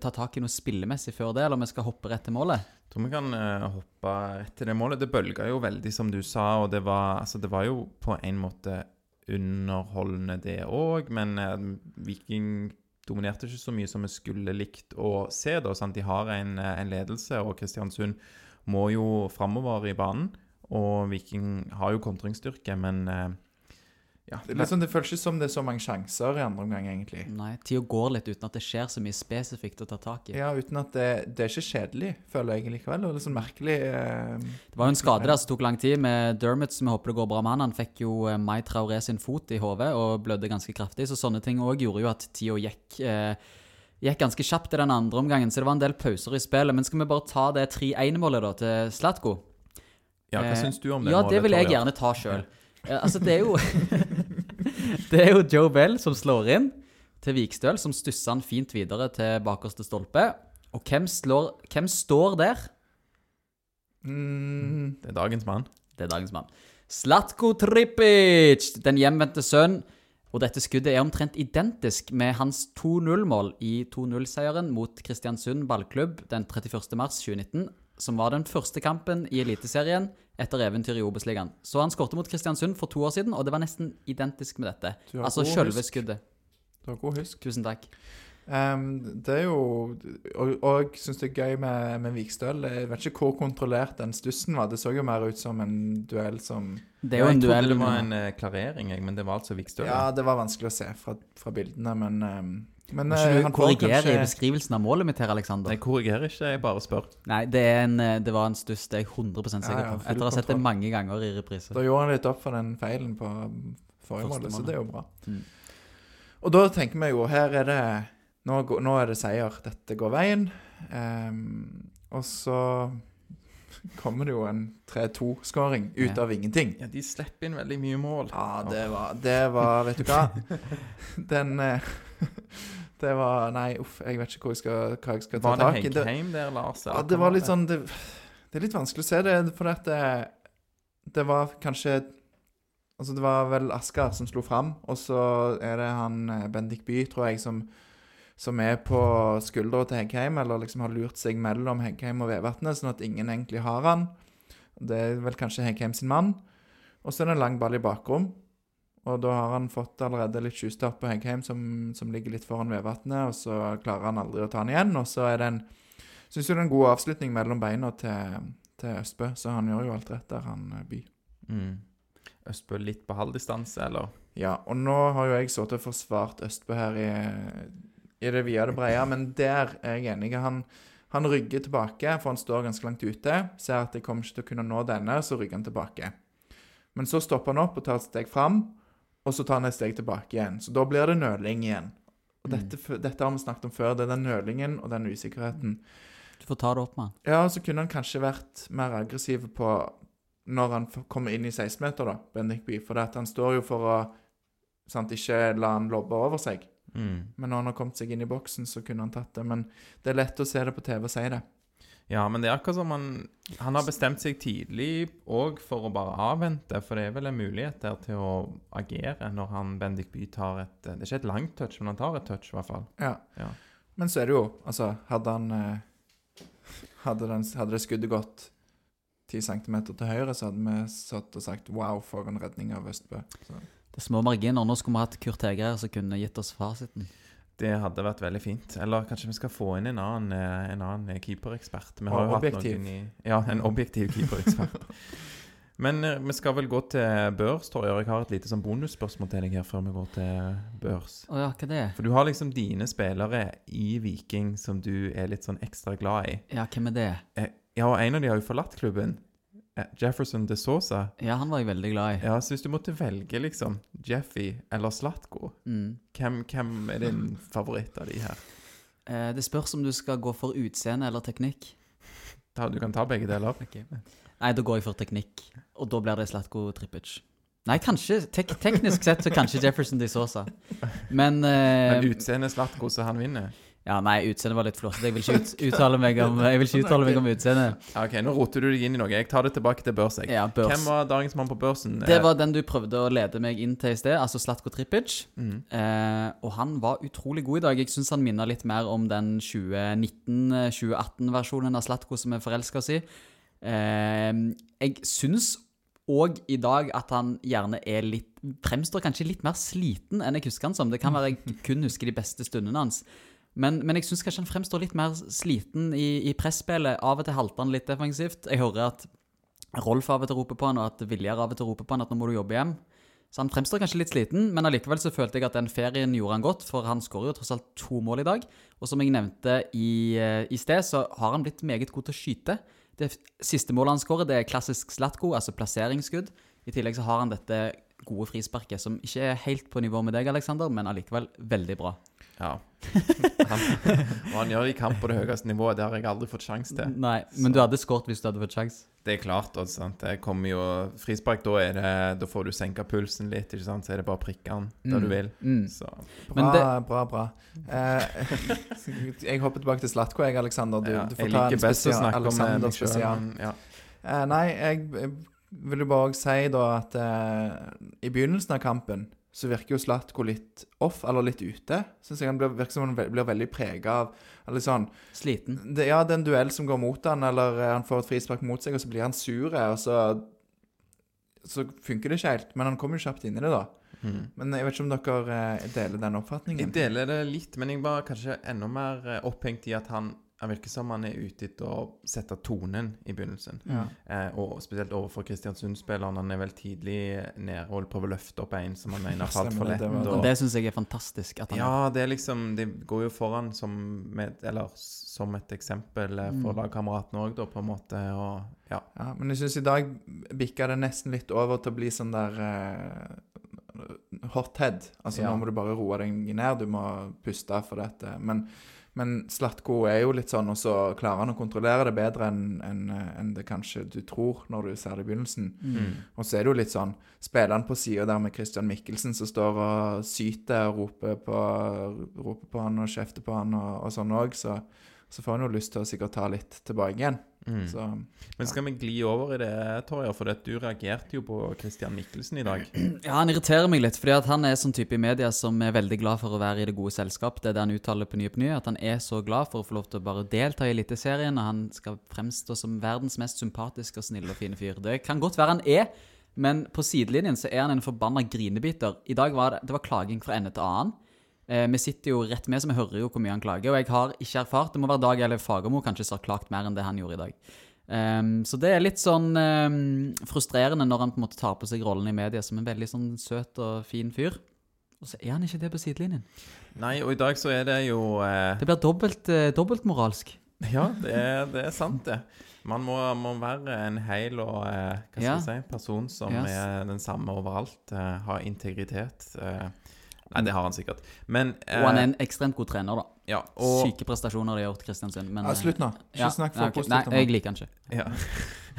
ta tak i noe spillemessig før det, eller om vi skal hoppe rett til målet? Jeg tror vi kan uh, hoppe rett til det målet. Det bølga jo veldig, som du sa, og det var, altså, det var jo på en måte underholdende, det òg, men eh, Viking dominerte ikke så mye som vi skulle likt å se. da, sant? De har en, eh, en ledelse, og Kristiansund må jo framover i banen. Og Viking har jo kontringsstyrke, men eh, ja. Det, er sånn, det føles ikke som det er så mange sjanser i andre omgang, egentlig. Nei, tida går litt uten at det skjer så mye spesifikt å ta tak i. Ja, uten at det, det er ikke kjedelig, føler jeg likevel. Og litt sånn merkelig eh, Det var jo en skade der som tok lang tid, med Dermot, som jeg håper det går bra med han. Han fikk jo eh, Mai Traoré sin fot i hodet og blødde ganske kraftig, så sånne ting òg gjorde jo at tida gikk eh, Gikk ganske kjapt i den andre omgangen, så det var en del pauser i spillet. Men skal vi bare ta det 3-1-målet da til Slatko? ja, hva Eh, syns du om det Ja, målet? det vil jeg gjerne ta sjøl. Altså, det er jo Det er jo Joe Bell som slår inn til Vikstøl, som stusser han fint videre til bakerste stolpe. Og hvem, slår, hvem står der? mm, Det er dagens mann. Det er dagens mann. Slatko Tripic, den hjemvendte sønn. Og dette skuddet er omtrent identisk med hans 2-0-mål i 2-0-seieren mot Kristiansund ballklubb den 31. mars 2019, som var den første kampen i Eliteserien etter eventyret i Obos-ligaen. Så han skåret mot Kristiansund for to år siden, og det var nesten identisk med dette. Altså sjølve skuddet. du har god husk. Tusen takk. Um, det er jo Og, og jeg syns det er gøy med, med Vikstøl. Jeg vet ikke hvor kontrollert den stussen var. Det så jo mer ut som en duell som Det er jo en jeg trodde duell det var en eh, klarering, men det var altså Vikstøl. Ja, det var vanskelig å se fra, fra bildene, men ehm, Men Må eh, ikke han du korrigere i beskrivelsen av målet mitt her, Alexander? Jeg korrigerer ikke, jeg bare spør. Nei, det, er en, eh, det var en stuss, det er jeg 100 sikker Ja, ja, på. Etter å ha sett det mange ganger i reprise. Da gjorde han litt opp for den feilen på forrige mål, så det er jo bra. Mm. Og da tenker vi jo Her er det Nå, nå er det seier. Dette går veien. Um, og så kommer det jo en 3-2-skåring ut Ja. av ingenting. Ja, de slipper inn veldig mye mål. Ja, det var, det var Vet du hva? Den eh, Det var Nei, uff, jeg vet ikke hvor jeg skal, hva jeg skal ta tak i. Var Det, Heggheim der, Lars? ja, det var litt sånn det, det er litt vanskelig å se det, for at det, det var kanskje Altså, det var vel Asker som slo fram, og så er det han eh, Bendik By, tror jeg, som, som er på skuldra til Heggheim, eller liksom har lurt seg mellom Heggheim og Vevatnet, sånn at ingen egentlig har han. Det er vel kanskje Heggheim sin mann. Og så er det en lang ball i bakrom. Og da har han fått allerede litt tjuvstart på Heggheim, som, som ligger litt foran Vevatnet, og så klarer han aldri å ta han igjen. Og så er det en Syns jo det er en god avslutning mellom beina til, til Østbø, så han gjør jo alt rett der, han eh, By. Mm. Østbø litt på halvdistanse, eller? Ja, og nå har jo jeg sittet og forsvart Østbø her i, i det vide og det brede, men der er jeg enig. Han, han rygger tilbake, for han står ganske langt ute. Ser at jeg kommer ikke til å kunne nå denne, så rygger han tilbake. Men så stopper han opp og tar et steg fram, og så tar han et steg tilbake igjen. Så da blir det nøling igjen. Og dette, mm. dette har vi snakket om før. Det er den nølingen og den usikkerheten. Du får ta det opp med han. Ja, så kunne han kanskje vært mer aggressiv på når han kommer inn i 16-meter, da, Bendik By. For han står jo for å sant, ikke la han lobbe over seg. Mm. Men når han har kommet seg inn i boksen, så kunne han tatt det. Men det er lett å se det på TV og si det. Ja, men det er akkurat som han Han har bestemt seg tidlig òg for å bare avvente, for det er vel en mulighet der til å agere når han Bendik Bye tar et Det er ikke et langt touch, men han tar et touch, i hvert fall. Ja. Ja. Men så er det jo Altså, hadde han eh, hadde, den, hadde det skuddet gått 10 cm til høyre, så hadde vi satt og sagt wow for en redning av Østbø. Så. Det er små marginer. Nå skulle vi hatt Kurt Heger her som kunne gitt oss fasiten. Det hadde vært veldig fint. Eller kanskje vi skal få inn en annen, eh, en annen eh, keeperekspert. Vi har objektiv. i Ja, en objektiv keeperekspert. Men eh, vi skal vel gå til børs, tror jeg. Har et lite sånn bonusspørsmål til deg her før vi går til børs. Å ja, hva det er? For du har liksom dine spillere i Viking som du er litt sånn ekstra glad i. Ja, hvem er det? Ja, og en av de har jo forlatt klubben. Eh, Jefferson de Sosa. Ja, han var jeg veldig glad i. Ja, så hvis du måtte velge liksom Jeffy eller Slatko, Mm. hvem, hvem er din favoritt av de her? Eh, det spørs om du skal gå for utseende eller teknikk. Da, du kan ta begge deler. Nei, da går jeg for teknikk. Og da blir det Slatko Trippic. Nei, kanskje. Tek teknisk sett så kanskje Jefferson de Sosa. Men, eh, Men utseendet Slatko, så han vinner. Ja, nei, utseendet var litt flåsete. Jeg vil ikke ut uttale meg om om utseendet. Ja, ok, Nå roter du deg inn i noe. Jeg tar det tilbake til børs. Ja, børs. Hvem var dagens mann på børsen? Det var den du prøvde å lede meg inn til i sted, altså Slatko Trippic. Mm. Eh, og han var utrolig god i dag. Jeg syns han minner litt mer om den 2019-2018-versjonen av Slatko som er forelska si. Eh, jeg syns og i dag at han gjerne er litt Fremstår kanskje litt mer sliten enn jeg husker han som. Det kan være jeg kun husker de beste stundene hans. Men, men jeg syns kanskje han fremstår litt mer sliten i, i presspillet. Av og til halter han litt defensivt. Jeg hører at Rolf av og til roper på han, og at Viljar av og til roper på han at nå må du jobbe hjem. Så han fremstår kanskje litt sliten, men allikevel så følte jeg at den ferien gjorde han godt, for han skårer jo tross alt to mål i dag. Og som jeg nevnte i, eh, i sted, så har han blitt meget god til å skyte. Det siste målet han skårer, det er klassisk Slatko, altså plasseringsskudd. I tillegg så har han dette gode frisparket, som ikke er helt på nivå med deg, Aleksander, men allikevel veldig bra. Ja. Han, og han gjør det i kamp på det høyeste nivået. Det har jeg aldri fått sjanse til. Nei, men du hadde skåret hvis du hadde fått sjanse. Det er klart. Også, sant? Det kommer jo Frispark, da, er det, da får du senka pulsen litt. ikke sant? Så er det bare å prikke den der du vil. Mm. Så Bra, Men det- bra, bra. Eh, jeg hopper tilbake til Slatko, jeg, Aleksander. Du, ja, du får ta en spesial, eh, Alexander spesial. ja. Eh, nei, jeg, jeg vil jo bare si da at eh, i begynnelsen av kampen så virker jo Slatko litt off, eller litt ute. Synes jeg han blir, virker som han blir veldig prega av eller sånn, Sliten. det, Ja, det er en duell som går mot han, eller eh, han får et frispark mot seg, og så blir han sur, og så så funker det ikke helt. Men han kommer jo kjapt inn i det, da. Men jeg vet ikke om dere eh, deler den oppfatningen? Jeg deler det litt, men jeg var kanskje enda mer eh, opphengt i at han han virker som han er ute etter å sette tonen i begynnelsen. Ja. Eh, og spesielt overfor Kristiansund-spilleren. Han er vel tidlig nede og prøver å løfte opp en som han mener har falt for lett. det og- Det syns jeg er fantastisk. At han Ja, det er liksom De går jo foran som med, Eller som et eksempel eh, for Mm. lagkameratene òg, da, på en måte. Og ja. Ja, men jeg syns i dag bikka det nesten litt over til å bli sånn der eh, hothead. Altså Ja. nå må du bare roe deg ned, du må puste for dette. Men, men Slatko er jo litt sånn, og så klarer han å kontrollere det bedre enn en, en det kanskje du tror når du ser det i begynnelsen. Mm. Og så er det jo litt sånn Spiller han på sida der med Christian Mikkelsen, som står og syter og roper på, roper på han og kjefter på han og, og sånn òg, så, så får han jo lyst til å sikkert ta litt tilbake igjen. Mm. Så Men skal vi gli over i det, Torje? For det, du reagerte jo på Christian Mikkelsen i dag. Ja, Han irriterer meg litt, fordi han er sånn type i media som er veldig glad for å være i det gode selskap. Det er det han uttaler på ny på ny, at han er så glad for å få lov til å bare delta i Eliteserien, og han skal fremstå som verdens mest sympatiske og snille og fine fyr. Det kan godt være han er, men på sidelinjen så er han en forbanna grinebiter. I dag var det, det var klaging fra ende til annen. Eh, vi sitter jo rett med, så vi hører jo hvor mye han klager. Og jeg har ikke erfart Det må være Dag eller Fagermo kanskje som har klagt mer enn det han gjorde i dag. Um, så det er litt sånn um, frustrerende når han på en måte tar på seg rollen i media som en veldig sånn søt og fin fyr. Og så er han ikke det på sidelinjen. Nei, og i dag så er det jo eh, Det blir dobbelt, eh, dobbeltmoralsk. Ja, det er, det er sant, det. Man må, må være en hel og eh, hva skal Ja. si, person som Yes. er den samme overalt. Eh, ha integritet. Eh, nei, det har han sikkert. Men eh, Og han er en ekstremt god trener, da. ja, og, Syke prestasjoner de har gjort, Kristiansund. Men, ja, Slutt nå. eh, Ikke ja, snakk for positivt ok. positivt Nei, jeg liker han ikke. Ja.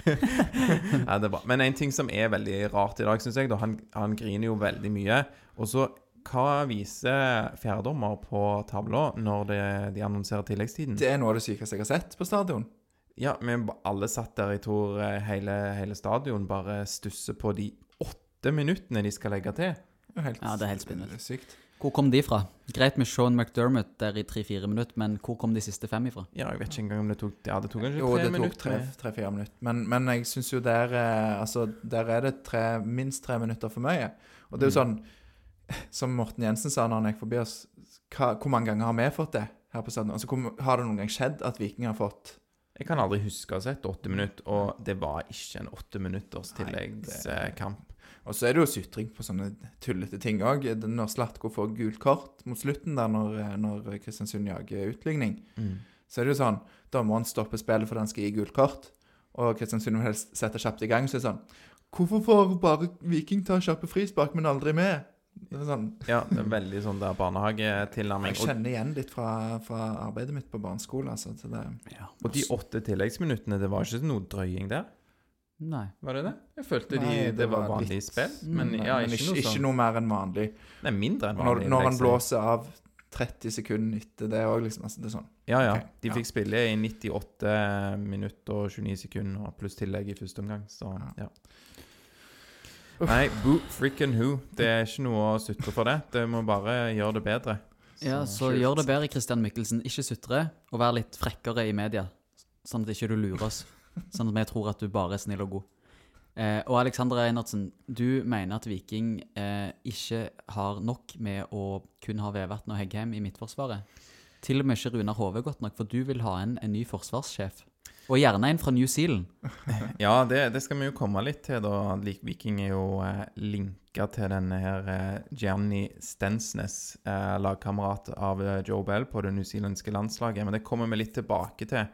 ja, det er bra. Men en ting som er veldig rart i dag, syns jeg, da, han, han griner jo veldig mye. Og så, hva viser fjerdedommer på tavla når det, de annonserer tilleggstiden? Det er noe av det sykeste jeg har sett på stadion. Ja, vi alle satt der, jeg tror eh, hele, hele stadion bare stusser på de åtte minuttene de skal legge til. Det helt, Ja, det er helt spinnvilt. Sykt. Hvor kom de fra? Greit med Sean McDermott der i tre-fire minutter, men hvor kom de siste fem ifra? Ja, jeg vet ikke engang om det tok Ja, det tok kanskje Jo, tre det tok minutter. tre- tre-fire minutter. Men, men jeg syns jo der eh, Altså, der er det tre, minst tre minutter for mye. Og det er jo sånn Som Morten Jensen sa når han gikk forbi oss hva, Hvor mange ganger har vi fått det her på stadion? Altså, hvor, har det noen gang skjedd at Viking har fått Jeg kan aldri huske å ha sett åtte minutter, og det var ikke en åtte minutters tilleggskamp. Og så er det jo sutring på sånne tullete ting òg. Når Slatko får gult kort mot slutten der når, eh, når Kristiansund jager utligning, Mm. så er det jo sånn Da må han stoppe spillet fordi han skal gi gult kort. Og Kristiansund vil helst sette kjapt i gang. Så er det sånn Hvorfor får bare Viking ta kjappe frispark, men aldri med? Det sånn, Ja, det er veldig sånn der barnehagetilnærming. jeg kjenner igjen litt fra, fra arbeidet mitt på barneskolen. Altså, ja. og de åtte tilleggsminuttene, det var ikke noe drøying der? Nei. Var det det? Jeg følte Nei, de, det det var var vanlig litt- spill. Men Mm, ja, men ikke, ikke, noe ikke sånn noe mer enn vanlig. Nei, mindre enn vanlig. når vil han blåser av 30 sekunder etter det òg, liksom. Altså, det er sånn. Ja, ja. Okay, De ja. fikk spille i 98 minutter og 29 sekunder, pluss tillegg i første omgang, så Ja. ja. Nei, boo frikken who. Det er ikke noe å sutre for det. Det må bare gjøre det bedre. Ja, så gjør det bedre, Christian Mikkelsen. Ikke sutre, og vær litt frekkere i media. Sånn at ikke du lurer oss. Sånn at vi tror at du bare er snill og god. Eh, og Alexander Einertsen, du mener at Viking eh, ikke har nok med å kun ha Vevatn og Heggheim i midtforsvaret. Til og med ikke Runar Hove godt nok, for du vil ha en, en ny forsvarssjef. Og gjerne en fra New Zealand. Ja, det, det skal vi jo komme litt til, da. Viking er jo eh, linka til denne her eh, Gianni Stensnes, eh, lagkamerat av eh, Joe Bell på det newzealandske landslaget. Men det kommer vi litt tilbake til.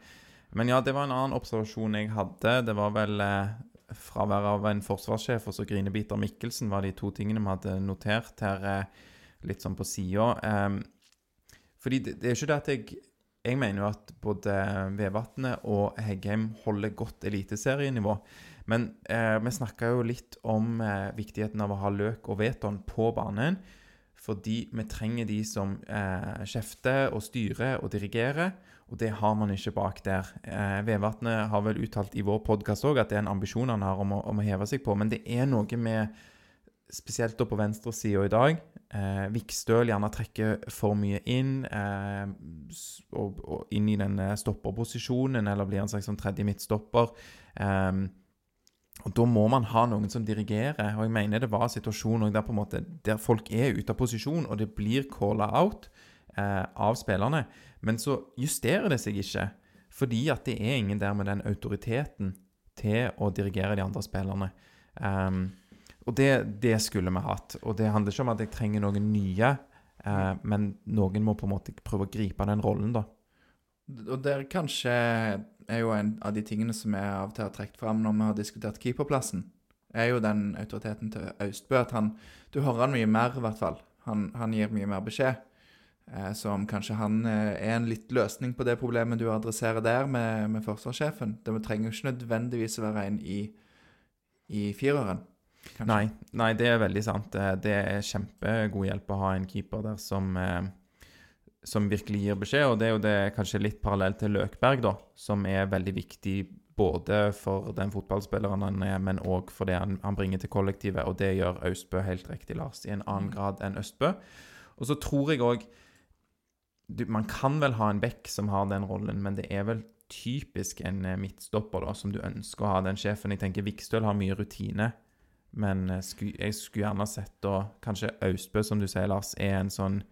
Men ja, det var en annen observasjon jeg hadde. Det var vel eh, fravær av en forsvarssjef og så grinebiter Mikkelsen var de to tingene vi hadde notert her eh, litt sånn på sida. Eh, fordi det, det er ikke det at jeg jeg mener jo at både Vevatnet og Heggheim holder godt eliteserienivå. Men eh, vi snakka jo litt om eh, viktigheten av å ha løk og veton på banen. Fordi vi trenger de som eh, kjefter og styrer og dirigerer, og det har man ikke bak der. Eh, Vevatnet har vel uttalt i vår podkast òg at det er en ambisjon han har om å, om å heve seg på, men det er noe med Spesielt da på venstresida i dag. Eh, Vikstøl gjerne trekker for mye inn, eh, og, og inn i den stopperposisjonen, eller blir en slags sånn tredje midtstopper. Eh, Og Da må man ha noen som dirigerer. og jeg mener Det var situasjoner der, på en måte, der folk er ute av posisjon, og det blir calla out eh, av spillerne. Men så justerer det seg ikke, fordi at det er ingen der med den autoriteten til å dirigere de andre spillerne. Um, og det, det, skulle vi hatt. Og det handler ikke om at jeg trenger noen nye, eh, men noen må på en måte prøve å gripe den rollen, da. Og det kanskje er jo en av de tingene som jeg av og til har trukket fram når vi har diskutert keeperplassen, er jo den autoriteten til Austbø. At han Du hører han mye mer, i hvert fall. Han, han gir mye mer beskjed. Eh, så om kanskje han eh, er en litt løsning på det problemet du adresserer der med, med forsvarssjefen. Det trenger jo ikke nødvendigvis å være en i, i fireren. Nei, nei, det er veldig sant. Eh, det er kjempegod hjelp å ha en keeper der som som virkelig gir beskjed, og det er jo det kanskje litt parallelt til Løkberg, da, som er veldig viktig både for den fotballspilleren han er, men òg for det han, han, bringer til kollektivet, og det gjør Austbø helt riktig, Lars, i en annen mm. grad enn Østbø. Og så tror jeg òg Man kan vel ha en back som har den rollen, men det er vel typisk en eh, midtstopper da, som du ønsker å ha den sjefen. Jeg tenker Vikstøl har mye rutine, men sku, jeg skulle gjerne sett da kanskje Austbø, som du sier, Lars, er en sånn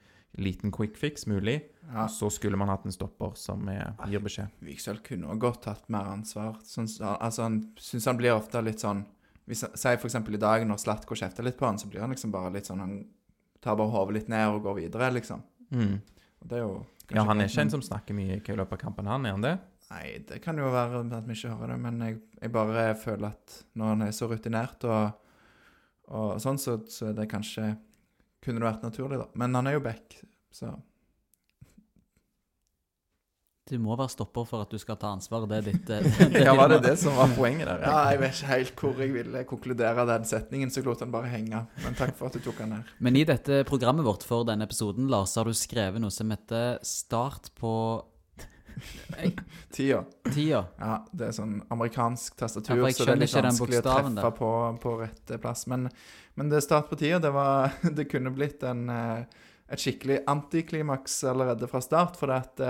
liten quick fix mulig, ja. så skulle man hatt en stopper som er, gir beskjed. Vikstøl kunne også godt tatt mer ansvar. Sånn, altså, han syns han blir ofte litt sånn hvis, Si f.eks. i dag når Slatko kjefter litt på han, så blir han liksom bare litt sånn Han tar bare hodet litt ned og går videre, liksom. Mm. Det er jo Ja, han er ikke en som snakker mye i løpet av kampen, han, er han det? Nei, det kan jo være at vi ikke hører det, men jeg, jeg bare føler at når han er så rutinert og, og sånn, så, så det kanskje kunne det vært naturlig, da. Men han er jo back, så Du må være stopper for at du skal ta ansvar. Det er ditt det, det Ja, var det det som var poenget der? Ja, jeg vet ikke helt hvor jeg ville konkludere den setningen, så jeg lot den bare henge. Men takk for at du tok den her. Men i dette programmet vårt for denne episoden, Lars, har du skrevet noe som heter 'Start på Tida. Tida. Ja, det er sånn amerikansk tastatur, ja, så det er litt vanskelig å treffe på, på, rett plass. Men, men det start på tida, det, var, det kunne blitt en, eh, et skikkelig antiklimaks allerede fra start. For det at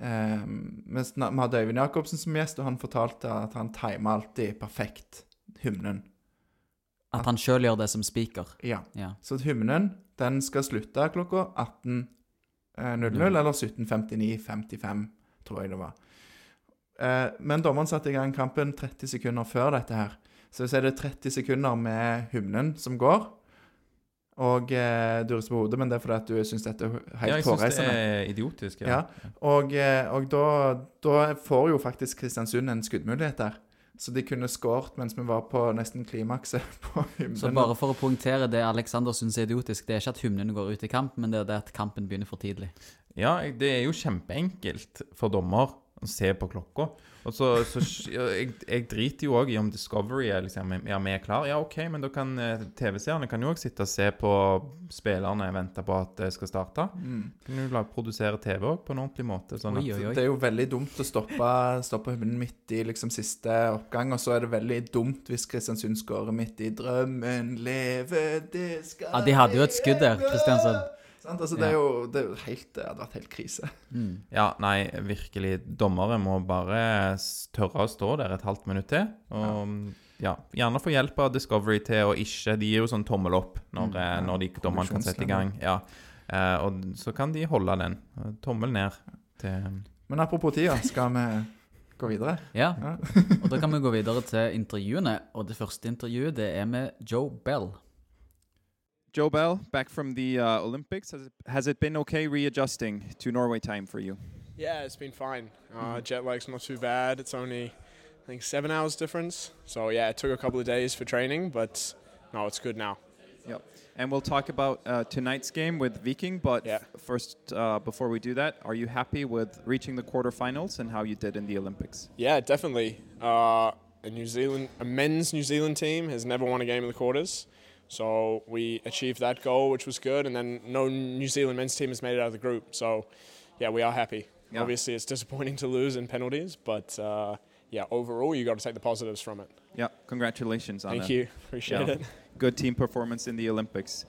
eh vi, hadde Øyvind Jacobsen som gjest, og han fortalte at han timer alltid perfekt hymnen. At han sjøl gjør det som speaker? Ja. ja. Så hymnen den skal slutte klokka 18.00 eh, eller 17.59-55, tror jeg det var. Uh, men dommeren satte i gang kampen 30 sekunder før dette her. Så hvis det er 30 sekunder med hymnen som går, og eh, du rister på hodet, men det er fordi at du syns dette er helt hårreisende. Ja, jeg syns det er idiotisk. Ja. ja. Og, eh, og da, da, får jo faktisk Kristiansund en skuddmulighet der. Så de kunne skåret mens vi var på nesten klimakset på hymnen. Så bare for å poengtere det Alexander syns er idiotisk, det er ikke at hymnen går ut i kamp, men det er det at kampen begynner for tidlig. Ja, det er jo kjempeenkelt for dommer å se på klokka. Og så, så jeg, jeg, driter jo òg i om Discovery er liksom, ja, vi er klar. Ja, OK, men da kan eh, TV-seerne kan jo òg sitte og se på spillerne vente på at det skal starte. Mm. Kan jo la produsere TV òg på en ordentlig måte. Sånn oi, oi, oi. Det er jo veldig dumt å stoppe, stoppe midt i liksom siste oppgang, og så er det veldig dumt hvis Kristiansund skårer midt i 'Drømmen leve, det skal leve'. Ja, de hadde jo et skudd der, Kristiansund. Altså, det, er jo, det, er jo helt, det hadde vært helt krise. Mm. Ja, nei, virkelig. Dommere må bare tørre å stå der et halvt minutt til. Og ja, gjerne få hjelp av Discovery til å ikke De gir jo sånn tommel opp når, mm, ja. når de dommeren kan sette i gang. Ja. Uh, og så kan de holde den. Tommel ned til Men apropos tida, skal vi gå videre? Ja. ja. og da kan vi gå videre til intervjuene. Og det første intervjuet det er med Joe Bell. Joe Bell, back from the uh, Olympics. Has it, has it been okay readjusting to Norway time for you? Yeah, it's been fine. Uh. Jet lag's not too bad. It's only, I think, seven hours difference. So yeah, it took a couple of days for training, but no, it's good now. Yep. And we'll talk about uh, tonight's game with Viking. But yeah. first, uh, before we do that, are you happy with reaching the quarterfinals and how you did in the Olympics? Yeah, definitely. Uh, a New Zealand, a men's New Zealand team has never won a game in the quarters. So we achieved that goal, which was good. And then no New Zealand men's team has made it out of the group. So yeah, we are happy. Yeah. Obviously, it's disappointing to lose in penalties, but uh, yeah, overall, you got to take the positives from it. Yeah, congratulations on Thank you. Appreciate yeah. it. Good team performance in the Olympics.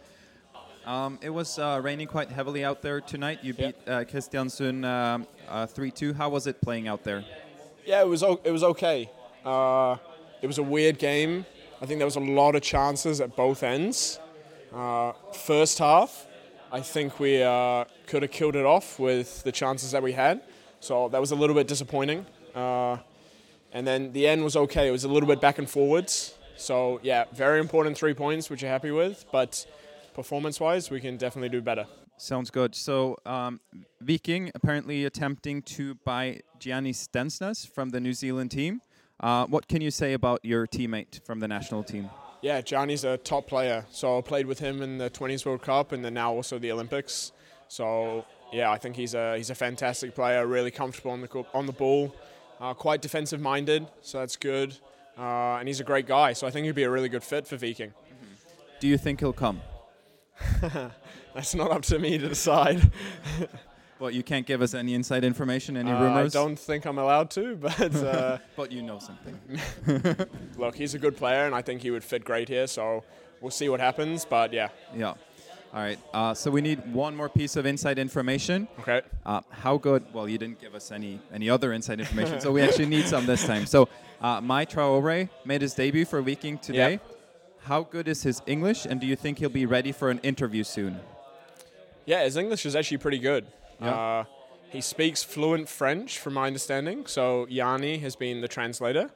Um, it was uh, raining quite heavily out there tonight. You beat yeah. uh, Kristiansund um, uh, 3 2. How was it playing out there? Yeah, it was, it was okay. Uh, it was a weird game. I think there was a lot of chances at both ends. Uh, first half, I think we uh, could have killed it off with the chances that we had. So that was a little bit disappointing. Uh, and then the end was okay. It was a little bit back and forwards. So yeah, very important three points, which you're happy with. But performance-wise, we can definitely do better. Sounds good. So, um, Viking apparently attempting to buy Gianni Stensnes from the New Zealand team. Uh, what can you say about your teammate from the national team? Yeah, Johnny's a top player. So I played with him in the 20s World Cup and then now also the Olympics. So yeah, I think he's a he's a fantastic player. Really comfortable on the co- on the ball, uh, quite defensive minded. So that's good. Uh, and he's a great guy. So I think he'd be a really good fit for Viking. Do you think he'll come? That's not up to me to decide. Well, you can't give us any inside information, any Uh, I don't think I'm allowed to, but uh, But you know something. look, he's a good player, and I think he would fit great here. So we'll see what happens. But yeah, Yeah. All right. Uh, so we need one more piece of inside information. okay. Uh, how good? Well, you didn't give us any any other inside information, so we actually need some this time. So, uh, Mai Traore made his debut for Viking today. Yeah. How good is his English, and do you think he'll be ready for an interview soon? Yeah, his English is actually pretty good. Yeah. Uh, he speaks fluent French, from my understanding. So Yanni has been the translator.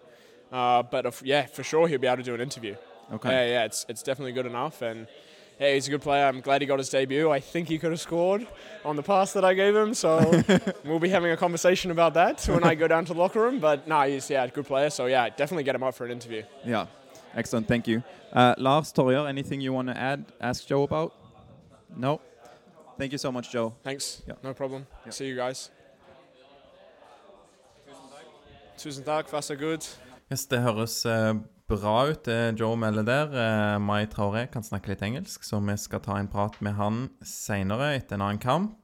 Uh, but if, yeah, for sure he'll be able to do an interview. Okay. Yeah, yeah, it's it's definitely good enough. And yeah, he's a good player. I'm glad he got his debut. I think he could have scored on the pass that I gave him. So we'll be having a conversation about that when I go down to the locker room. But no, he's yeah, a good player. So yeah, definitely get him up for an interview. Yeah. Excellent. Thank you. Uh, Lars Torjer, anything you want to add? Ask Joe about? No. Thank you so much, Joe. Thanks. Yeah. No problem. See you guys. Tusen takk. Vær så god. Yes, det høres eh, bra ut, det Joe melder der. Uh, Mai Traoré kan snakke litt engelsk, så vi skal ta en prat med han seinere etter en annen kamp.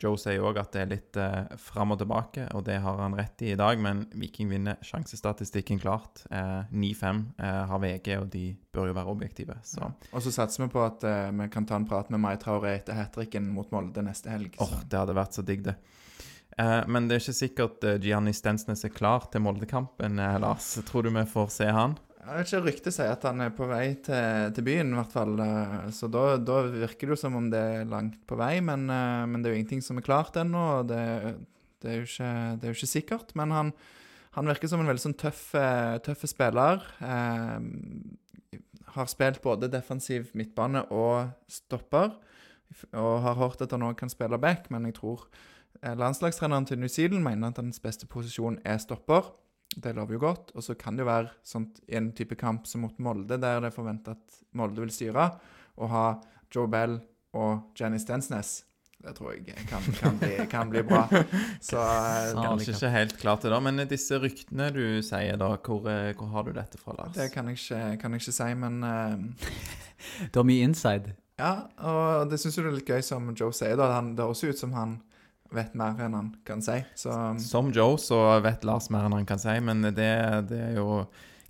Eh, Joe sier òg at det er litt eh, fram og tilbake, og det har han rett i i dag. Men Viking vinner sjansestatistikken klart. Eh, 9-5 eh, har VG, og de bør jo være objektive. Så Og så satser vi på at eh, vi kan ta en prat med Mai Traore etter hat tricken mot Molde neste helg. åh, oh, det hadde vært så digg, det. Eh, men det er ikke sikkert uh, Gianni Stensnes er klar til Moldekampen, eh, Lars. Tror du vi får se han? Jeg vet ikke, Ryktet sier at han er på vei til, til byen, i hvert fall. Så da, da virker det jo som om det er langt på vei. Men, eh, men det er jo ingenting som er klart ennå. Det, det, er jo ikke, det er jo ikke sikkert. Men han, han virker som en veldig sånn tøff, eh, tøff spiller. Eh, har spilt både defensiv midtbane og stopper. Og har hørt at han òg kan spille back, men jeg tror eh, landslagstreneren til New Zealand mener at hans beste posisjon er stopper. Det lover jo godt. Og så kan det jo være sånt i en type kamp som mot Molde, der det er forventa at Molde vil styre, å ha Joe Bell og Jenny Stensnes. Det tror jeg kan, kan, bli, kan bli bra. Så eh, Kanskje ikke helt klar til det, men disse ryktene du sier da, hvor, eh, hvor har du dette fra, Lars? det kan jeg ikke, kan jeg ikke si, men uh... Det var mye inside. Ja, og det syns jeg er litt gøy, som Joe sier. da. Han, det høres ut som han vet mer enn han kan si. Så Som Joe så vet Lars mer enn han kan si, men det, det er jo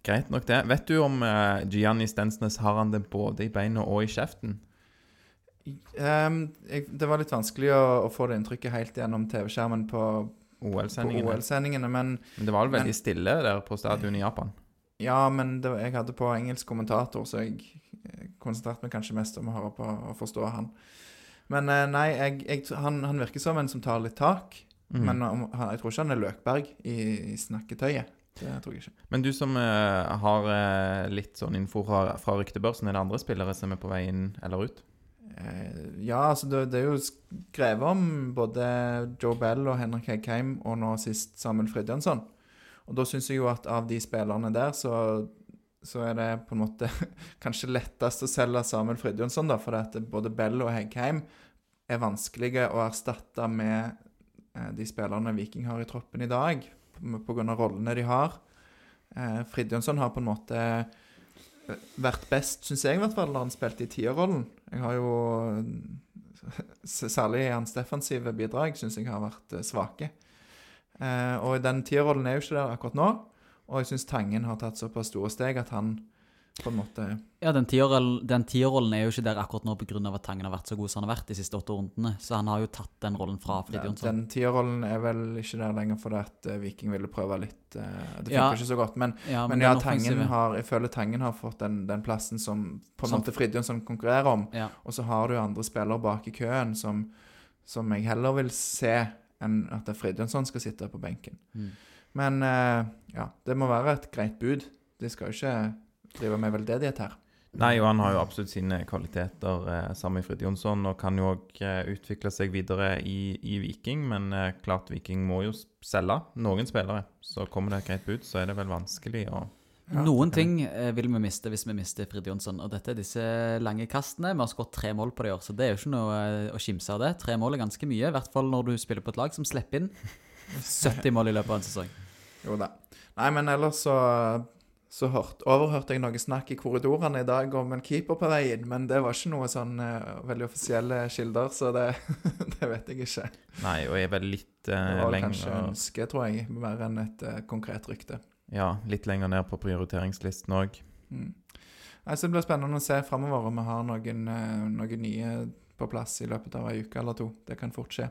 greit nok, det. Vet du om uh, Gianni Stensnes har han det både i beina og i kjeften? Um, jeg, Det var litt vanskelig å, å få det inntrykket helt gjennom TV-skjermen på, OL-sendingene. OL-sendingene, men Men det var vel Men- veldig stille der på stadion i Japan? Ja, men det, var- jeg hadde på engelsk kommentator, så jeg konsentrerte meg kanskje mest om å høre på og forstå han. Men eh, nei, jeg, jeg, han, han virker som en som tar litt tak. Mm. Men om, han, jeg tror ikke han er Løkberg i, i snakketøyet. Det tror jeg ikke. Men du som uh, har uh, litt sånn info fra, fra ryktebørsen, er det andre spillere som er på vei inn eller ut? Eh, ja, altså det, det er jo skrevet om både Joe Bell og Henrik Heikheim, og nå sist Samuel Fridtjonsson. Og da syns jeg jo at av de spillerne der, så, så er det på en måte kanskje lettest å selge Samuel Fridjonsson, da, fordi at både Bell og Heggheim er vanskelige å erstatte med eh, de spillerne Viking har i troppen i dag, pga. rollene de har. Fridjonsson har på en måte eh, vært best, syns jeg i hvert fall, når han spilte i tierrollen. Jeg har jo Særlig hans defensive bidrag syns jeg har vært eh, svake. Eh, og den tierrollen er jo ikke der akkurat nå. Og jeg syns Tangen har tatt såpass store steg at han på en måte Ja, den tierrollen er jo ikke der akkurat nå pga. at Tangen har vært så god som han har vært de siste åtte rundene. Så han har jo tatt den rollen fra Frid Jonsson. den tierrollen er vel ikke der lenger fordi at eh, Viking ville prøve litt uh, Det funker Ja. ikke så godt. Men, Ja, men men ja, Tangen har, jeg føler Tangen har fått den, den plassen som på en Som- måte Fridtjonsson konkurrerer om. Ja. Og så har du andre spillere bak i køen som, som jeg heller vil se enn at det er Fridtjonsson skal sitte på benken. Mm. Men eh, ja, det må være et greit bud. De skal jo ikke drive med veldedighet her. Nei, og han har jo absolutt sine kvaliteter eh, sammen med Frid Jonsson, og kan jo òg eh, utvikle seg videre i, i Viking. Men eh, klart Viking må jo selge noen spillere. Så kommer det et greit bud, så er det vel vanskelig å Ja, Noen ting vil vi miste hvis vi mister Frid Jonsson, og dette er disse lange kastene. Vi har skåret tre mål på det i år, så det er jo ikke noe å kimse av det. Tre mål er ganske mye, i hvert fall når du spiller på et lag som slipper inn 70 mål i løpet av en sesong. Jo da. Nei, men ellers så, så hørt, overhørte jeg noe snakk i korridorene i dag om en keeper på vei inn, men det var ikke noe sånn uh, veldig offisielle kilder, så det, det vet jeg ikke. Nei, og jeg er vel litt Det eh, var vel kanskje lenger ønske, tror jeg, mer enn et uh, konkret rykte. Ja, litt lenger ned på prioriteringslisten òg. Mm. Nei, så Det blir spennende å se framover om vi har noen, noen nye på plass i løpet av ei uke eller to. Det kan fort skje.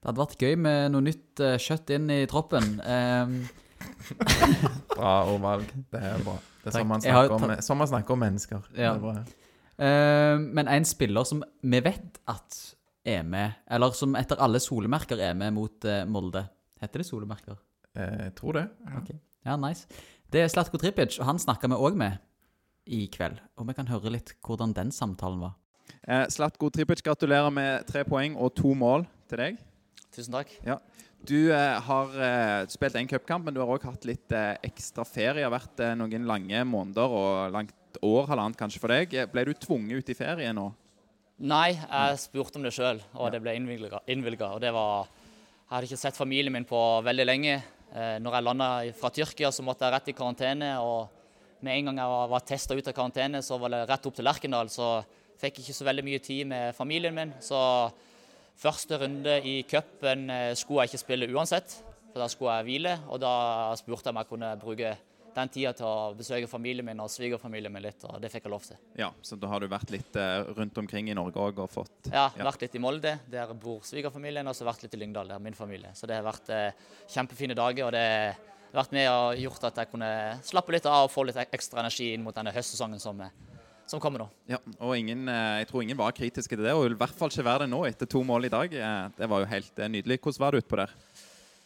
Det hadde vært gøy med noe nytt eh, kjøtt inn i troppen. Ehm, Bra ordvalg. Det er bra. Det er Takk. sånn man Jeg har snakker om, sånn man snakker om mennesker. Det er bra. ehm, men en spiller som vi vet at er med, eller som etter alle solemerker er med mot eh, Molde. Heter det solemerker? Eh, Jeg tror det. Ja. Ja, nice. Det er Slatko Tripic, og han snakka vi òg med i kveld. Og vi kan høre litt hvordan den samtalen var. Eh, Slatko Tripic, gratulerer med tre poeng og to mål til deg. Tusen takk. Du eh, har eh, spilt en cupkamp, men du har òg hatt litt eh, ekstra ferie. Det har vært eh, noen lange måneder og langt år, halvannet kanskje for deg. Ble du tvunget ut i ferie nå? Nei, jeg spurte om det sjøl, og det ble innvilga. Og det var Jeg hadde ikke sett familien min på veldig lenge. Eh, når jeg landa fra Tyrkia, så måtte jeg rett i karantene. Og med en gang jeg var, var testa ut av karantene, så var det rett opp til Lerkendal. Så fikk ikke så veldig mye tid med familien min. Så første runde i cupen eh, skulle jeg ikke spille uansett, for da skulle jeg hvile. Og da spurte jeg om jeg kunne bruke den tida til å besøke familien min og svigerfamilien min litt, og det fikk jeg lov til. Ja, så da har du vært litt eh, rundt omkring i Norge òg og fått Ja, Ja. vært litt i Molde, der bor svigerfamilien, og så vært litt i Lyngdal, der er min familie. Så det har vært eh, kjempefine dager, og det har vært med og gjort at jeg kunne slappe litt av og få litt ekstra energi inn mot denne høstsesongen som, som kommer nå. Ja, og ingen, eh, jeg tror ingen var kritiske til det, og vil i hvert fall ikke være det nå etter to mål i dag. Eh, Det var jo helt eh, nydelig. Hvordan var det utpå der?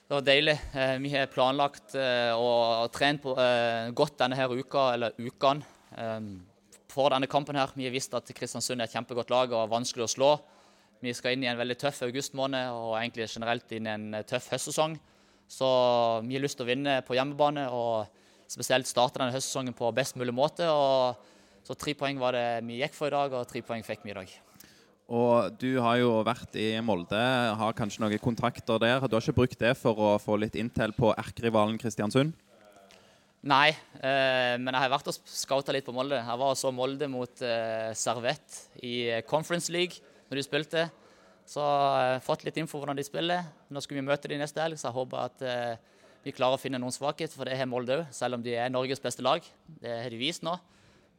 Det var deilig. Vi har planlagt og trent på, godt denne her uka, eller ukene, for denne kampen her. Vi har visst at Kristiansund er et kjempegodt lag og vanskelig å slå. Vi skal inn i en veldig tøff augustmåned og egentlig generelt inn i en tøff høstsesong. Så vi har lyst til å vinne på hjemmebane og spesielt starte denne høstsesongen på best mulig måte. Og så tre poeng var det vi gikk for i dag, og tre poeng fikk vi i dag. Og du har jo vært i Molde, har kanskje noen kontrakter der. Du har ikke brukt det for å få litt intel på erkerivalen Kristiansund? Nei, eh, men jeg har vært og scouta litt på Molde. Jeg var og så Molde mot eh, Servett i eh, Conference League når de spilte. Så jeg har fått litt info hvordan de spiller. Nå skal vi møte de neste helg, så jeg håper at eh, vi klarer å finne noen svakheter, for det har Molde òg, selv om de er Norges beste lag. Det har de vist nå.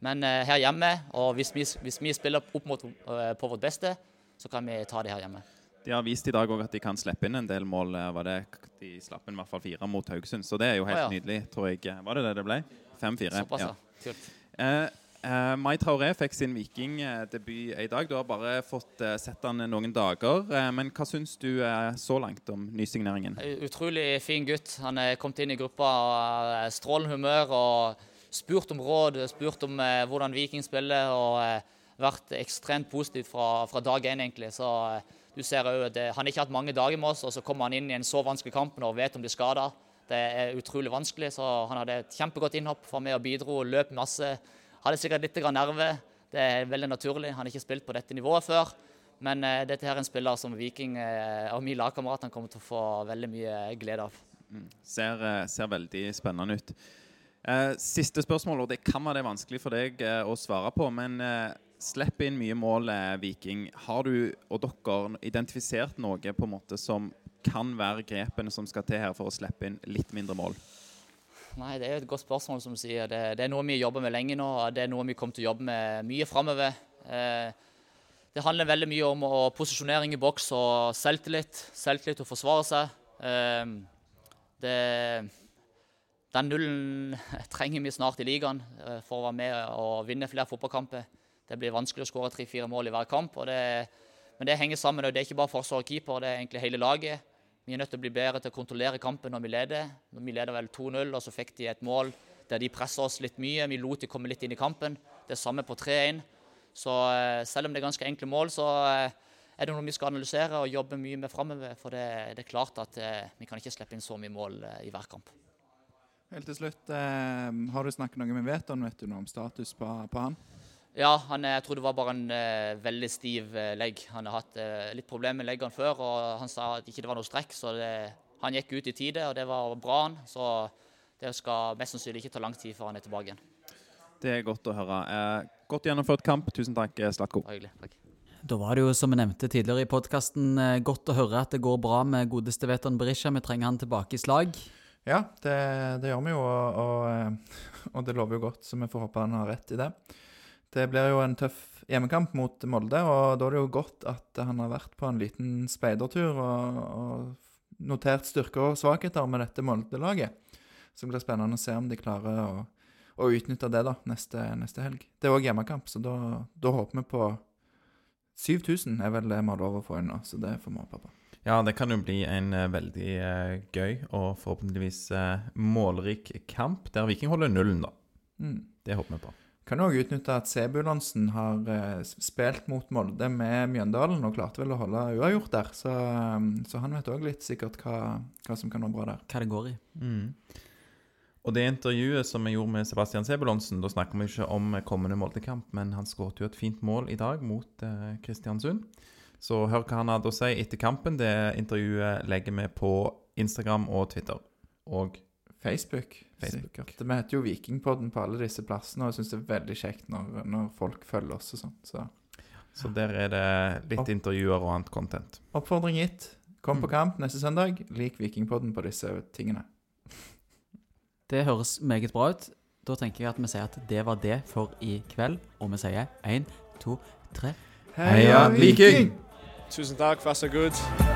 Men eh, her hjemme, og hvis vi, hvis vi spiller opp mot, eh, på vårt beste, så kan vi ta det her hjemme. De har vist i dag òg at de kan slippe inn en del mål. eh, Var det, de slapp inn i hvert fall fire mot Haugesund, så det er jo helt oh, ja. nydelig, tror jeg. Var det det det ble? Fem-fire. Såpass, ja. Kult. Eh, eh, Mai Traoré fikk sin Viking-debut i dag. Du har bare fått eh, sett han noen dager. Men hva syns du så langt om nysigneringen? Utrolig fin gutt. Han er kommet inn i gruppa strålende humør og spurt om råd, spurt om eh, hvordan Viking spiller og eh, vært ekstremt positiv fra, fra dag én, egentlig. Så eh, du ser jo at han ikke har hatt mange dager med oss, og så kommer han inn i en så vanskelig kamp og vet om de er skada. Det er utrolig vanskelig, så han hadde et kjempegodt innhopp, for meg og bidro, løp masse. Hadde sikkert litt grann nerve. Det er veldig naturlig. Han har ikke spilt på dette nivået før. Men dette her er en spiller som Viking og min lagkamerat kommer til å få veldig mye glede av. Ser, eh, ser veldig spennende ut. Eh, siste spørsmål, og det kan være det vanskelig for deg eh, å svare på. Men eh, slipp inn mye mål, Viking. Har du og dere identifisert noe på en måte som kan være grepene som skal til her for å slippe inn litt mindre mål? Nei, Det er et godt spørsmål, som sier. Det, det, er noe vi jobber med lenge nå. og Det er noe vi kommer til å jobbe med mye framover. Det handler veldig mye om å posisjonering i boks og selvtillit. Selvtillit å forsvare seg. Det, den nullen trenger vi snart i ligaen eh, for å være med og vinne flere fotballkamper. Det blir vanskelig å skåre tre-fire mål i hver kamp. Det, men det henger sammen. og Det er ikke bare forsvar og keeper, det er egentlig hele laget. Vi er nødt til å bli bedre til å kontrollere kampen når vi leder. Når Vi leder vel 2-0, og så fikk de et mål der de presser oss litt mye. Vi lot de komme litt inn i kampen. Det samme på 3-1. Så eh, selv om det er ganske enkle mål, så eh, er det noe vi skal analysere og jobbe mye med framover. For det, det, er klart at vi kan ikke slippe inn så mye mål i hver kamp. Helt til slutt, eh, har du snakket noe med Veton? Vet du noe om status på, på han? Ja, han, jeg tror det var bare en eh, veldig stiv eh, legg. Han har hatt uh, litt problemer med leggene før, og han sa at ikke det var noe strekk. Så det, han gikk ut i tide, og det var bra. han. Så det skal mest sannsynlig ikke ta lang tid før han er tilbake igjen. Det er godt å høre. godt gjennomført kamp. Tusen takk, Slatko. Hyggelig. Takk. Da var det jo, som vi nevnte tidligere i podkasten, godt å høre at det går bra med godeste Veton Berisha. Vi trenger han tilbake i slag. Ja, det, det gjør vi jo, og, og, og det lover jo godt, så vi får håpe han har rett i det. Det blir jo en tøff hjemmekamp mot Molde, og da er det jo godt at han har vært på en liten speidertur og, og notert styrker og svakheter med dette Molde-laget. Så det blir spennende å se om de klarer å, å utnytte det da, neste, neste helg. Det er òg hjemmekamp, så da, da, håper vi på 7000 er vel det vi har lov å få inn nå, så det får vi håpe på. Ja, det kan jo bli en uh, veldig uh, gøy og forhåpentligvis uh, målrik kamp, der Viking holder nullen, da. Mm. Det håper vi på. Kan òg utnytte at Sebulonsen har eh, spilt mot Molde med Mjøndalen og klarte vel å holde uavgjort der. Så, um, så han vet òg litt sikkert hva, hva, som kan være bra der. Hva det går i. Mm. Og det intervjuet som vi gjorde med Sebastian Sebulonsen, da snakker vi ikke om kommende Molde-kamp, men han skåret jo et fint mål i dag mot eh, Kristiansund. Så hør hva han hadde å si etter kampen. Det intervjuet legger vi på Instagram og Twitter. Og Facebook. Facebook. Sikkert. Vi heter jo Vikingpodden på alle disse plassene, og jeg syns det er veldig kjekt når, når, folk følger oss og sånn. Så. så. der er det litt intervjuer og annet content. Oppfordring gitt. Kom på mm. kamp neste søndag. Lik Vikingpodden på disse tingene. Det høres meget bra ut. Da tenker jeg at vi sier at det var det for i kveld. Og vi sier én, to, tre Heia Viking! Tusen takk, vær så god.